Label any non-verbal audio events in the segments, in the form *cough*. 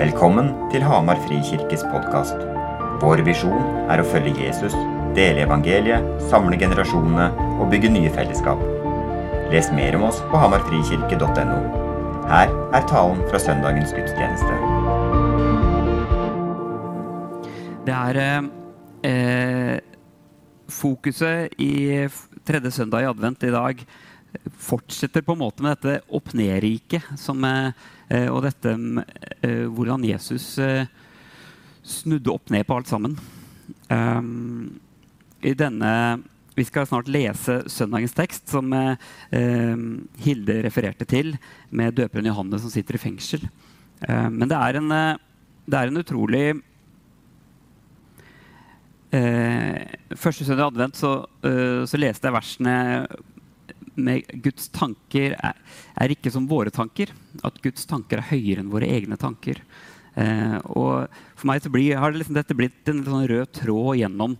Velkommen til Hamar Frikirkes podkast. Vår visjon er å følge Jesus, dele evangeliet, samle generasjonene og bygge nye fellesskap. Les mer om oss på hamarfrikirke.no. Her er talen fra søndagens gudstjeneste. Det er eh, fokuset i tredje søndag i advent i dag fortsetter på en måte med dette opp-ned-riket. Eh, og dette eh, hvordan Jesus eh, snudde opp ned på alt sammen. I denne Vi skal snart lese søndagens tekst, som eh, Hilde refererte til, med døperen Johannes som sitter i fengsel. Eh, men det er en, det er en utrolig eh, Første søndag i advent så, så leste jeg versene med Guds tanker er, er, ikke som våre tanker. At Guds tanker er høyere enn våre egne tanker. Eh, og For meg blir, har det liksom dette blitt en sånn rød tråd gjennom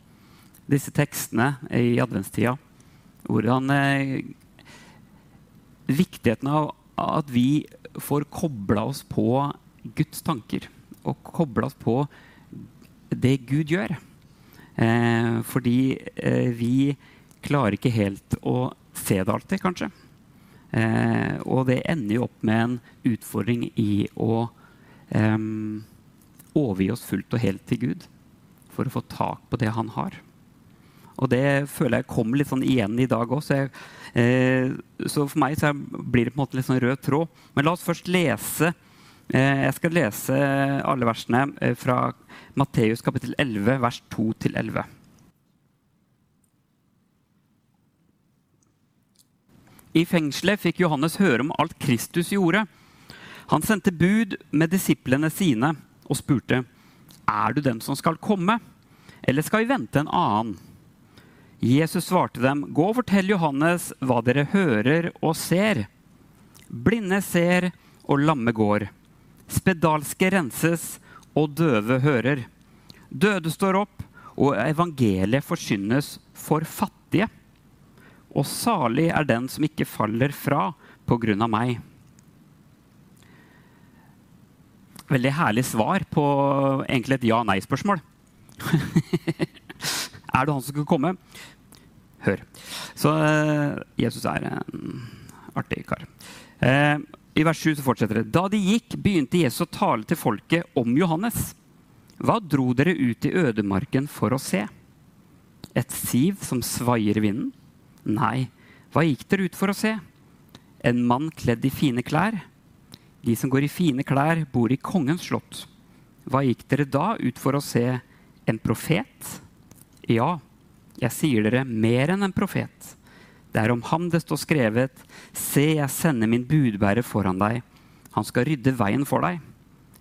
disse tekstene i adventstida. Hvordan eh, Viktigheten av at vi får kobla oss på Guds tanker. Og kobla oss på det Gud gjør. Eh, fordi eh, vi klarer ikke helt å se det alltid, kanskje. Eh, og det ender jo opp med en utfordring i å eh, overgi oss fullt og helt til Gud for å få tak på det han har. Og det føler jeg kommer litt sånn igjen i dag òg. Så, eh, så, for meg så blir det på en måte litt sånn rød tråd. Men la oss først lese. Eh, jeg skal lese alle versene eh, fra Matteus kapittel 11, vers 2-11. I fengselet fikk Johannes høre om alt Kristus gjorde. Han sendte bud med disiplene sine og spurte, 'Er du den som skal komme, eller skal vi vente en annen?' Jesus svarte dem, 'Gå og fortell Johannes hva dere hører og ser.' Blinde ser, og lamme går. Spedalske renses, og døve hører. Døde står opp, og evangeliet forkynnes for fattige. Og salig er den som ikke faller fra på grunn av meg. Veldig herlig svar på egentlig et ja-nei-spørsmål. *laughs* er det han som skal komme? Hør. Så uh, Jesus er en artig kar. Uh, I vers 7 så fortsetter det. Da de gikk, begynte Jesus å tale til folket om Johannes. Hva dro dere ut i ødemarken for å se? Et siv som svaier i vinden? Nei, hva gikk dere ut for å se? En mann kledd i fine klær? De som går i fine klær, bor i kongens slott. Hva gikk dere da ut for å se? En profet? Ja, jeg sier dere mer enn en profet. Det er om ham det står skrevet, Se, jeg sender min budbærer foran deg. Han skal rydde veien for deg.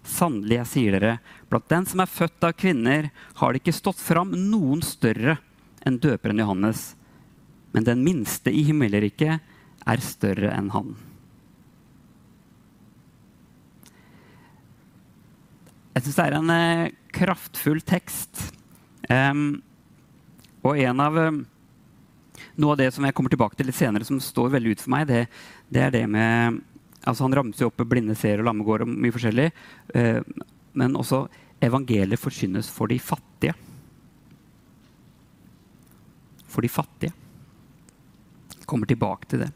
Sannelig, jeg sier dere, blant den som er født av kvinner, har det ikke stått fram noen større enn døperen Johannes men den minste i himmelriket er større enn han. Jeg syns det er en eh, kraftfull tekst. Um, og en av um, Noe av det som jeg kommer tilbake til litt senere, som står veldig ut for meg, det, det er det med altså Han ramser opp blinde seere og lamme går og mye forskjellig. Uh, men også evangeliet forkynnes for de fattige. For de fattige kommer tilbake til det.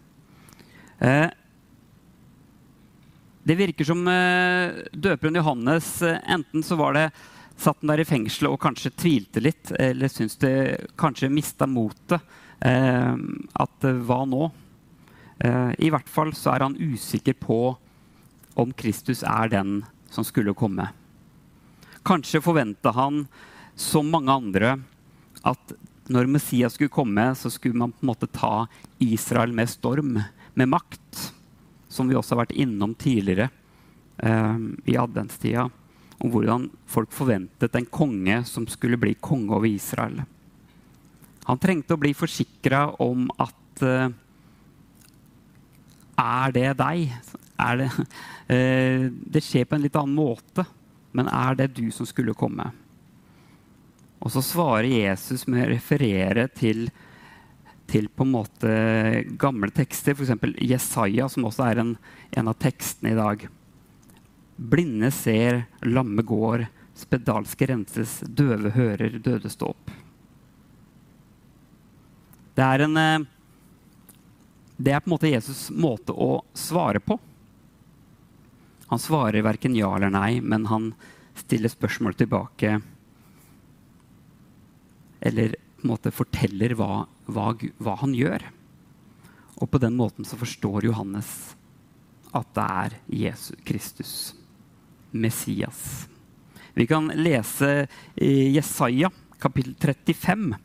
Eh, det virker som eh, døperen Johannes eh, enten så var det satt han der i fengselet og kanskje tvilte litt, eller syntes det kanskje mista motet. Eh, at hva nå? Eh, I hvert fall så er han usikker på om Kristus er den som skulle komme. Kanskje forventa han, som mange andre, at når Messias skulle komme, så skulle man på en måte ta Israel med storm, med makt. Som vi også har vært innom tidligere eh, i adventstida. Om hvordan folk forventet en konge som skulle bli konge over Israel. Han trengte å bli forsikra om at eh, Er det deg? Er det, *laughs* eh, det skjer på en litt annen måte, men er det du som skulle komme? Og så svarer Jesus med å referere til, til på en måte gamle tekster, f.eks. Jesaja, som også er en, en, av tekstene i dag. Blinde ser, lamme går, spedalske renses, døve hører, døde stå opp. Det er, en, eh, det er på en måte Jesus' måte å svare på. Han svarer verken ja eller nei, men han stiller spørsmål tilbake. Eller på en måte forteller hva, hva, hva han gjør. Og på den måten så forstår Johannes at det er Jesus Kristus, Messias. Vi kan lese i Jesaja kapittel 35,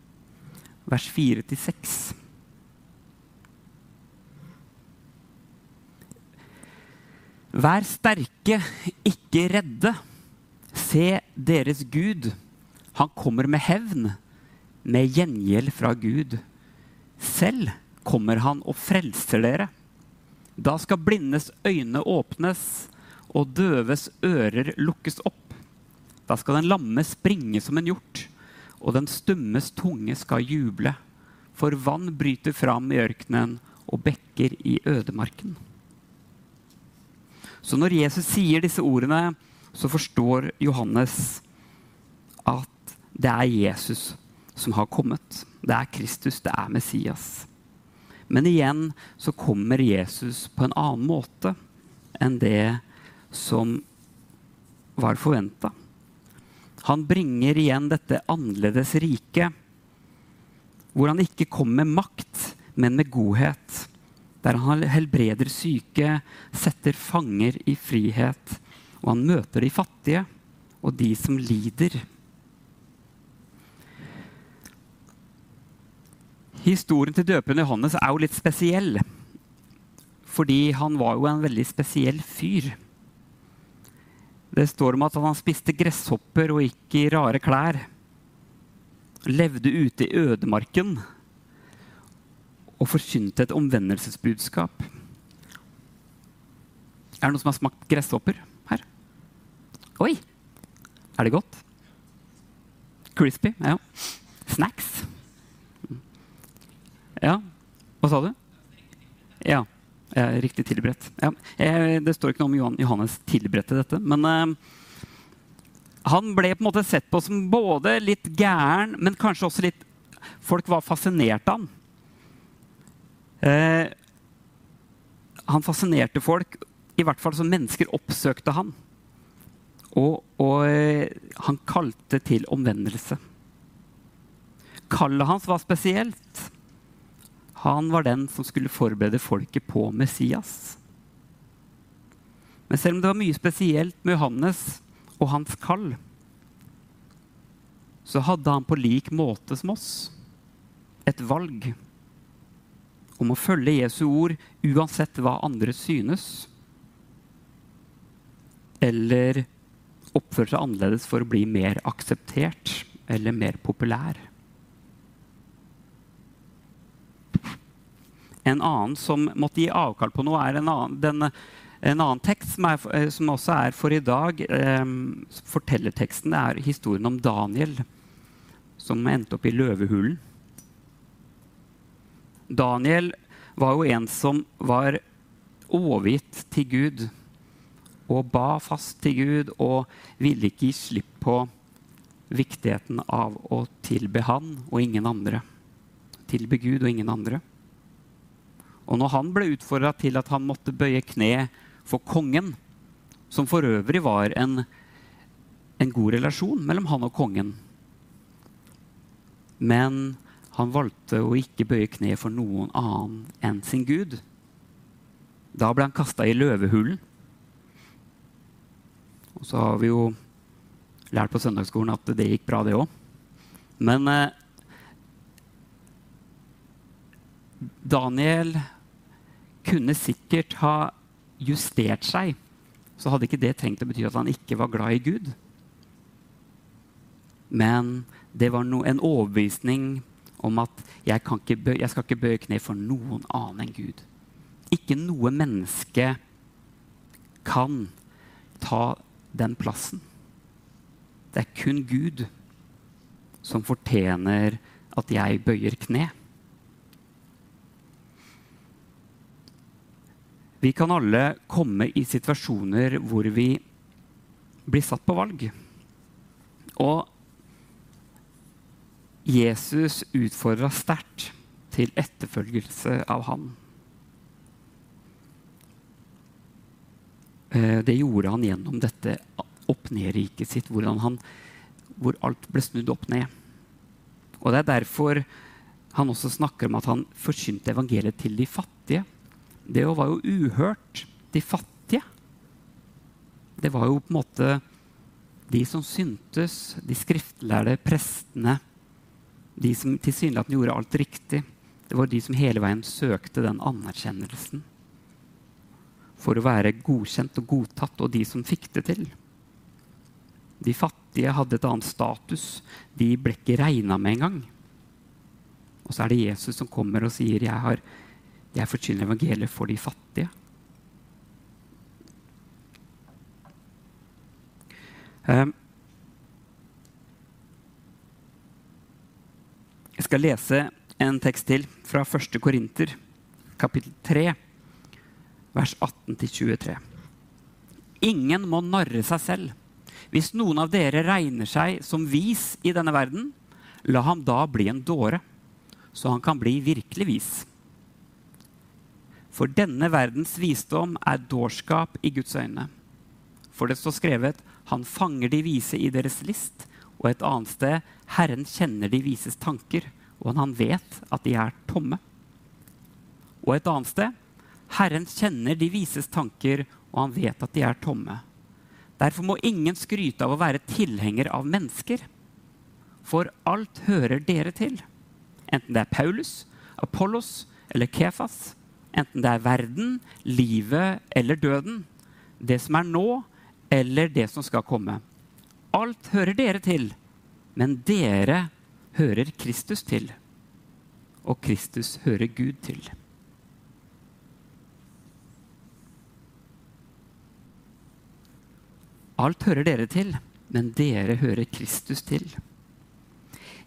vers 4-6. Vær sterke, ikke redde. Se deres Gud. Han kommer med hevn, med gjengjeld fra Gud. Selv kommer han og frelser dere. Da skal blindes øyne åpnes og døves ører lukkes opp. Da skal den lamme springe som en hjort, og den stummes tunge skal juble. For vann bryter fram i ørkenen og bekker i ødemarken. Så når Jesus sier disse ordene, så forstår Johannes at det er Jesus som har kommet. Det er Kristus, det er Messias. Men igjen så kommer Jesus på en annen måte enn det som var forventa. Han bringer igjen dette annerledes riket, hvor han ikke kommer med makt, men med godhet. Der han helbreder syke, setter fanger i frihet, og han møter de fattige og de som lider. Historien til døperen Johannes er jo litt spesiell. Fordi han var jo en veldig spesiell fyr. Det står om at han spiste gresshopper og gikk i rare klær. Levde ute i ødemarken og forkynte et omvendelsesbudskap. Er det noen som har smakt gresshopper her? Oi! Er det godt? Crispy? Ja. Snacks? Ja. Hva sa du? Ja. Riktig tilberedt. Ja. Det står ikke noe om Johannes tilberedte dette. Men uh, han ble på en måte sett på som både litt gæren, men kanskje også litt Folk var fascinert av han. Uh, han fascinerte folk, i hvert fall som mennesker oppsøkte han. Og, og uh, han kalte til omvendelse. Kallet hans var spesielt. Han var den som skulle forberede folket på Messias. Men selv om det var mye spesielt med Johannes og hans kall, så hadde han på lik måte som oss et valg om å følge Jesu ord uansett hva andre synes, eller oppføre seg annerledes for å bli mer akseptert eller mer populær. En annen som måtte gi avkall på noe, er en annen, den, en annen tekst som, er, eh, som, også er for i dag. Eh, fortellerteksten er historien om Daniel som endte opp i løvehulen. Daniel var jo en som var overgitt til Gud og ba fast til Gud og ville ikke gi slipp på viktigheten av å tilbe Han og ingen andre. Tilbe Gud og ingen andre. Og når han ble utfordra til at han måtte bøye kne for kongen, som for øvrig var en, en god relasjon mellom han og kongen Men han valgte å ikke bøye kne for noen annen enn sin gud. Da ble han kasta i løvehulen. Og så har vi jo lært på søndagsskolen at det gikk bra, det òg. Men eh, Daniel kunne sikkert ha justert seg, så hadde ikke det trengt å bety at han ikke var glad i Gud. Men det var no, en overbevisning om at jeg, bøy, jeg skal ikke bøye kne for noen annen enn Gud. Ikke noe menneske kan ta den plassen. Det er kun Gud som fortjener at jeg bøyer kne. Vi kan alle komme i situasjoner hvor vi blir satt på valg. Og Jesus utfordra sterkt til etterfølgelse av han. Eh, det gjorde han gjennom dette opp-ned-riket sitt, han, hvor alt ble snudd opp ned. Og Det er derfor han også snakker om at han forkynte evangeliet til de fattige. Det var jo uhørt. De fattige. Det var jo på en måte de som syntes, de skriftlærde prestene, de som tilsynelatende gjorde alt riktig. Det var de som hele veien søkte den anerkjennelsen for å være godkjent og godtatt, og de som fikk det til. De fattige hadde et annet status. De ble ikke regna med engang. Og så er det Jesus som kommer og sier, 'Jeg, har, jeg forkynner evangeliet for de fattige'. Um, jeg skal lese en tekst til fra 1. Korinter, kapittel 3 vers 18-23. Ingen må narre seg selv. Hvis noen av dere regner seg som vis i denne verden, la ham da bli en dåre, så han kan bli virkelig vis. For denne verdens visdom er dårskap i Guds øyne. For det står skrevet han fanger de vise i deres list, og et annet sted Herren kjenner de vises tanker, og han vet at de er tomme. Og et annet sted Herren kjenner de vises tanker, og han vet at de er tomme. Derfor må ingen skryte av å være tilhenger av mennesker. For alt hører dere til. Enten det er Paulus, Apollos eller Kefas. Enten det er verden, livet eller døden. Det som er nå, eller det som skal komme. Alt hører dere til, men dere hører Kristus til. Og Kristus hører Gud til. Alt hører dere til, men dere hører Kristus til.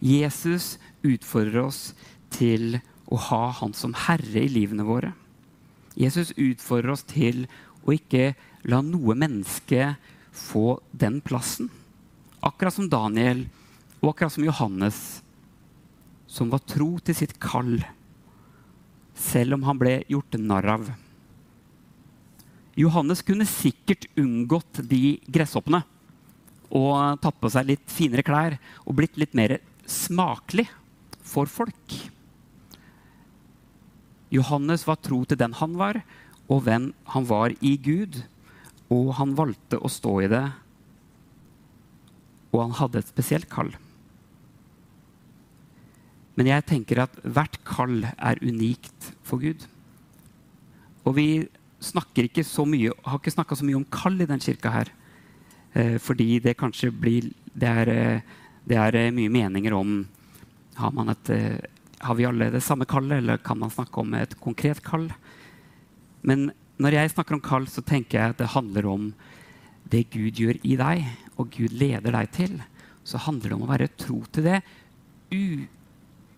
Jesus utfordrer oss til å ha Han som herre i livene våre. Jesus utfordrer oss til å ikke la noe menneske få den plassen. Akkurat som Daniel og akkurat som Johannes, som var tro til sitt kall, selv om han ble gjort narr av. Johannes kunne sikkert unngått de gresshoppene og tatt på seg litt finere klær og blitt litt mer smakelig for folk. Johannes var tro til den han var, og hvem han var i Gud. Og han valgte å stå i det, og han hadde et spesielt kall. Men jeg tenker at hvert kall er unikt for Gud. Og vi snakker ikke så mye, har ikke snakka så mye om kall i den kirka her. Eh, fordi det kanskje blir Det er, eh, det er eh, mye meninger om har, man et, har vi alle det samme kallet, eller kan man snakke om et konkret kall? Men når jeg snakker om kall, så tenker jeg at det handler om det Gud gjør i deg, og Gud leder deg til. Så handler det om å være tro til det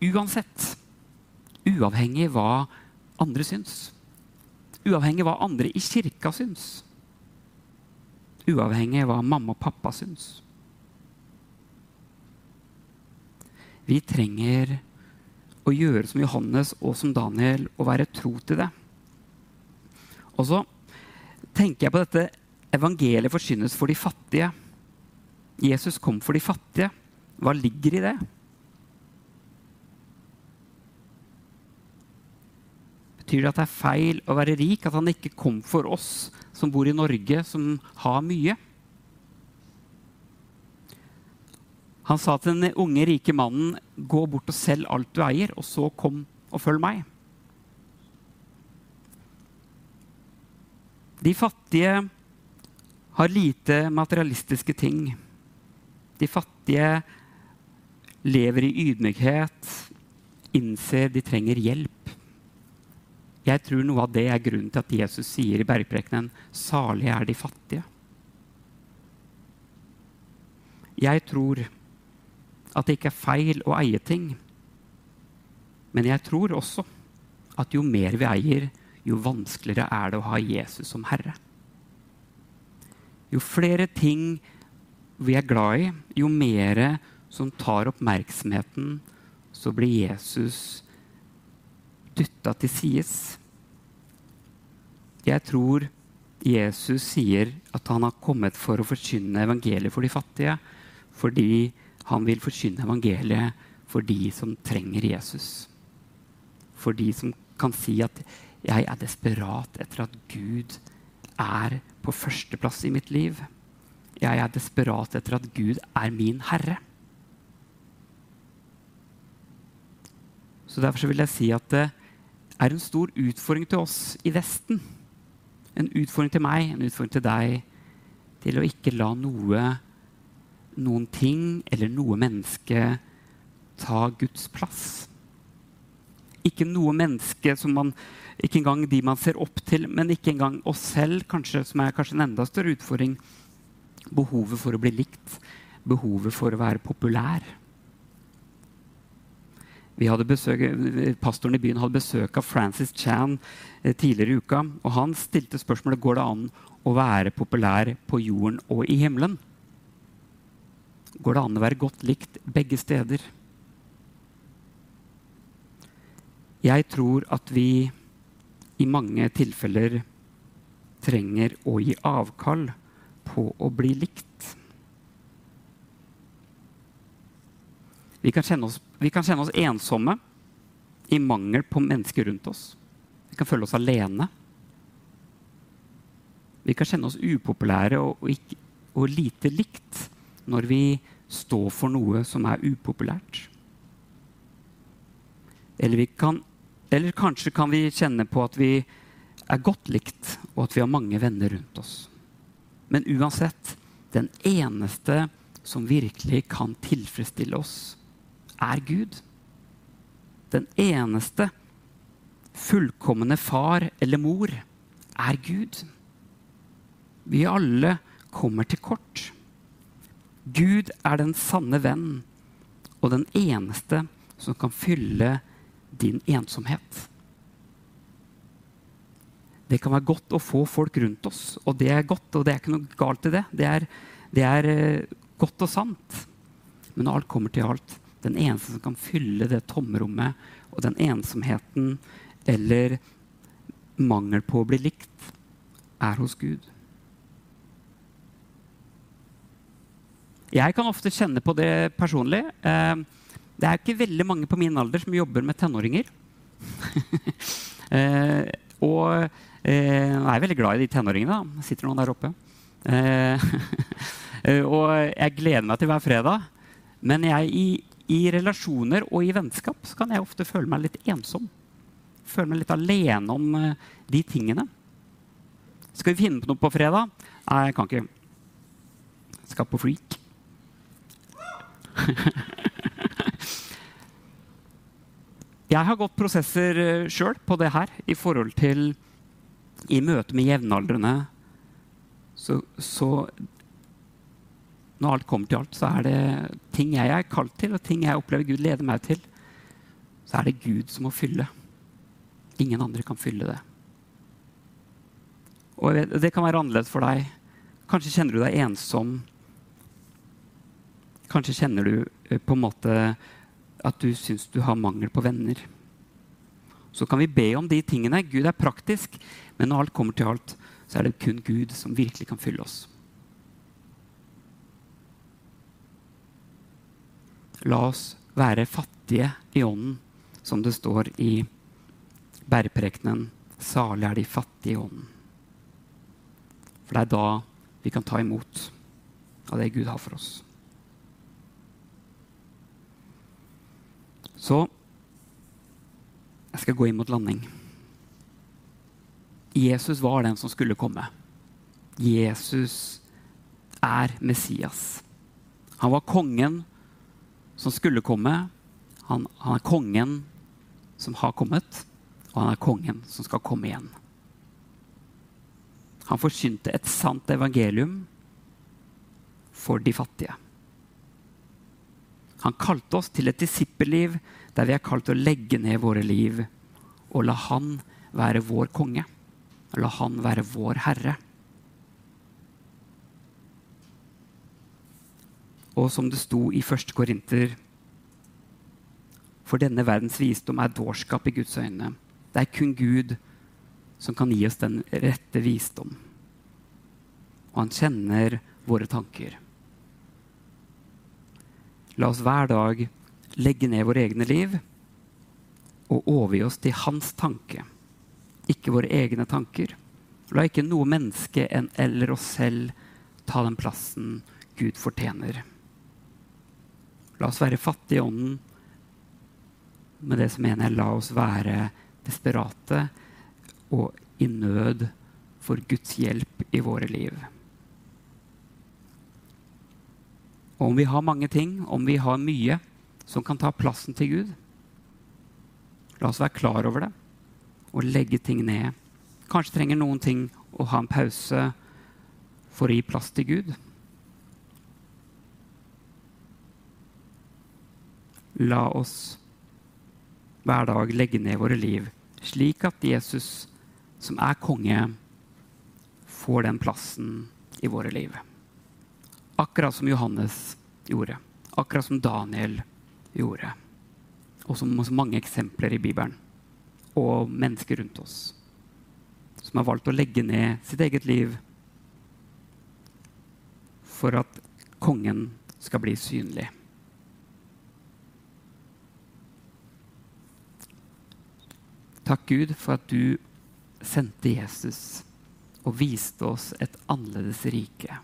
uansett. Uavhengig hva andre syns. Uavhengig hva andre i kirka syns. Uavhengig hva mamma og pappa syns. Vi trenger å gjøre som Johannes og som Daniel og være tro til det. Og så tenker jeg på dette evangeliet forkynnes for de fattige. Jesus kom for de fattige. Hva ligger i det? Betyr det at det er feil å være rik? At han ikke kom for oss som bor i Norge, som har mye? Han sa til den unge, rike mannen, 'Gå bort og selg alt du eier, og så kom og følg meg.' De fattige har lite materialistiske ting. De fattige lever i ydmykhet, innser de trenger hjelp. Jeg tror noe av det er grunnen til at Jesus sier i bergprekenen 'Salige er de fattige'. Jeg tror at det ikke er feil å eie ting. Men jeg tror også at jo mer vi eier, jo vanskeligere er det å ha Jesus som herre. Jo flere ting vi er glad i, jo mer som tar oppmerksomheten, så blir Jesus dytta til sides. Jeg tror Jesus sier at han har kommet for å forkynne evangeliet for de fattige, fordi han vil forkynne evangeliet for de som trenger Jesus. For de som kan si at 'jeg er desperat etter at Gud er på førsteplass i mitt liv'. Jeg er desperat etter at Gud er min herre. Så Derfor vil jeg si at det er en stor utfordring til oss i Vesten. En utfordring til meg, en utfordring til deg, til å ikke la noe, noen ting eller noe menneske ta Guds plass. Ikke noe menneske som man ikke engang de man ser opp til, men ikke engang oss selv, kanskje, som er kanskje en enda større utfordring. Behovet for å bli likt, behovet for å være populær. Besøk, pastoren i byen hadde besøk av Francis Chan eh, tidligere i uka. og Han stilte spørsmålet går det an å være populær på jorden og i himmelen. Går det an å være godt likt begge steder? Jeg tror at vi i mange tilfeller trenger å gi avkall på å bli likt. Vi kan kjenne oss, kan kjenne oss ensomme i mangel på mennesker rundt oss. Vi kan føle oss alene. Vi kan kjenne oss upopulære og, og, ikke, og lite likt når vi står for noe som er upopulært. Eller kan eller kanskje kan vi kjenne på at vi er godt likt, og at vi har mange venner rundt oss. Men uansett, den eneste som virkelig kan tilfredsstille oss, er Gud. Den eneste fullkomne far eller mor er Gud. Vi alle kommer til kort. Gud er den sanne venn og den eneste som kan fylle din ensomhet. Det kan være godt å få folk rundt oss, og det er godt. Og det er ikke noe galt i det. Det er, det er uh, godt og sant. Men alt kommer til alt, den eneste som kan fylle det tomrommet og den ensomheten eller mangel på å bli likt, er hos Gud. Jeg kan ofte kjenne på det personlig. Uh, det er ikke veldig mange på min alder som jobber med tenåringer. *laughs* eh, og eh, jeg er veldig glad i de tenåringene. Da. Sitter noen der oppe. *laughs* Eh, og jeg gleder meg til hver fredag. Men jeg, i, i, relasjoner og i vennskap så kan jeg ofte føle meg litt ensom. Føle meg litt alene om de tingene. Skal vi finne på noe på fredag? Nei, jeg kan ikke. Skal på freak. *laughs* Jeg har gått prosesser uh, sjøl på det her i forhold til I møte med jevnaldrende så, så Når alt kommer til alt, så er det ting jeg er kalt til, og ting jeg opplever Gud leder meg til. Så er det Gud som må fylle. Ingen andre kan fylle det. Og det kan være annerledes for deg. Kanskje kjenner du deg ensom. Kanskje kjenner du uh, på en måte at du syns du har mangel på venner. Så kan vi be om de tingene. Gud er praktisk, men når alt kommer til alt, så er det kun Gud som virkelig kan fylle oss. La oss være fattige i ånden, som det står i bæreprekenen. Salig er de fattige i ånden. For det er da vi kan ta imot av det Gud har for oss. Så jeg skal gå inn mot landing. Jesus var den som skulle komme. Jesus er Messias. Han var kongen som skulle komme. Han, han, er kongen som har kommet, og han er kongen som skal komme igjen. Han forkynte et sant evangelium for de fattige. Han kalte oss til et disippelliv der vi er kalt til å legge ned våre liv og la Han være vår konge. La Han være vår herre. Og som det sto i 1. Korinter For denne verdens visdom er dårskap i Guds øyne. Det er kun Gud som kan gi oss den rette visdom. Og han kjenner våre tanker. La oss hver dag legge ned våre egne liv og overgi oss til hans tanke, ikke våre egne tanker. La ikke noe menneske enn eller oss selv ta den plassen Gud fortjener. La oss være fattige i ånden. Med det som mener jeg, la oss være desperate og i nød for Guds hjelp i våre liv. Og om vi har mange ting, om vi har mye som kan ta plassen til Gud, la oss være klar over det og legge ting ned. Kanskje trenger noen ting å ha en pause for å gi plass til Gud. La oss hver dag legge ned våre liv, slik at Jesus, som er konge, får den plassen i våre liv. Akkurat som Johannes gjorde. Akkurat som Daniel gjorde. Og som mange eksempler i Bibelen. Og mennesker rundt oss. Som har valgt å legge ned sitt eget liv for at kongen skal bli synlig. Takk, Gud, for at du sendte Jesus og viste oss et annerledes rike.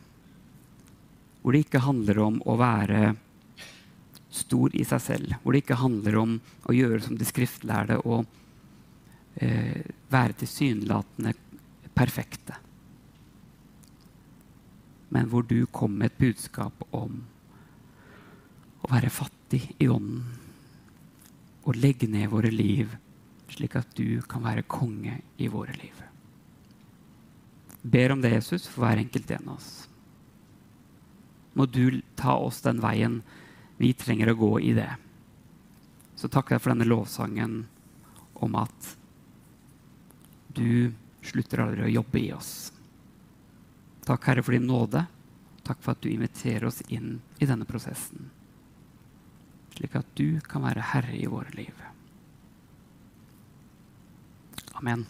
Hvor det ikke handler om å være stor i seg selv. Hvor det ikke handler om å gjøre som de skriftlærde og eh, være tilsynelatende perfekte. Men hvor du kom med et budskap om å være fattig i ånden. Og legge ned våre liv slik at du kan være konge i våre liv. Ber om det, Jesus, for hver enkelt en av oss. Må du ta oss den veien vi trenger å gå i det. Så takker jeg for denne lovsangen om at du slutter aldri å jobbe i oss. Takk, Herre, for din nåde. Takk for at du inviterer oss inn i denne prosessen, slik at du kan være herre i våre liv. Amen.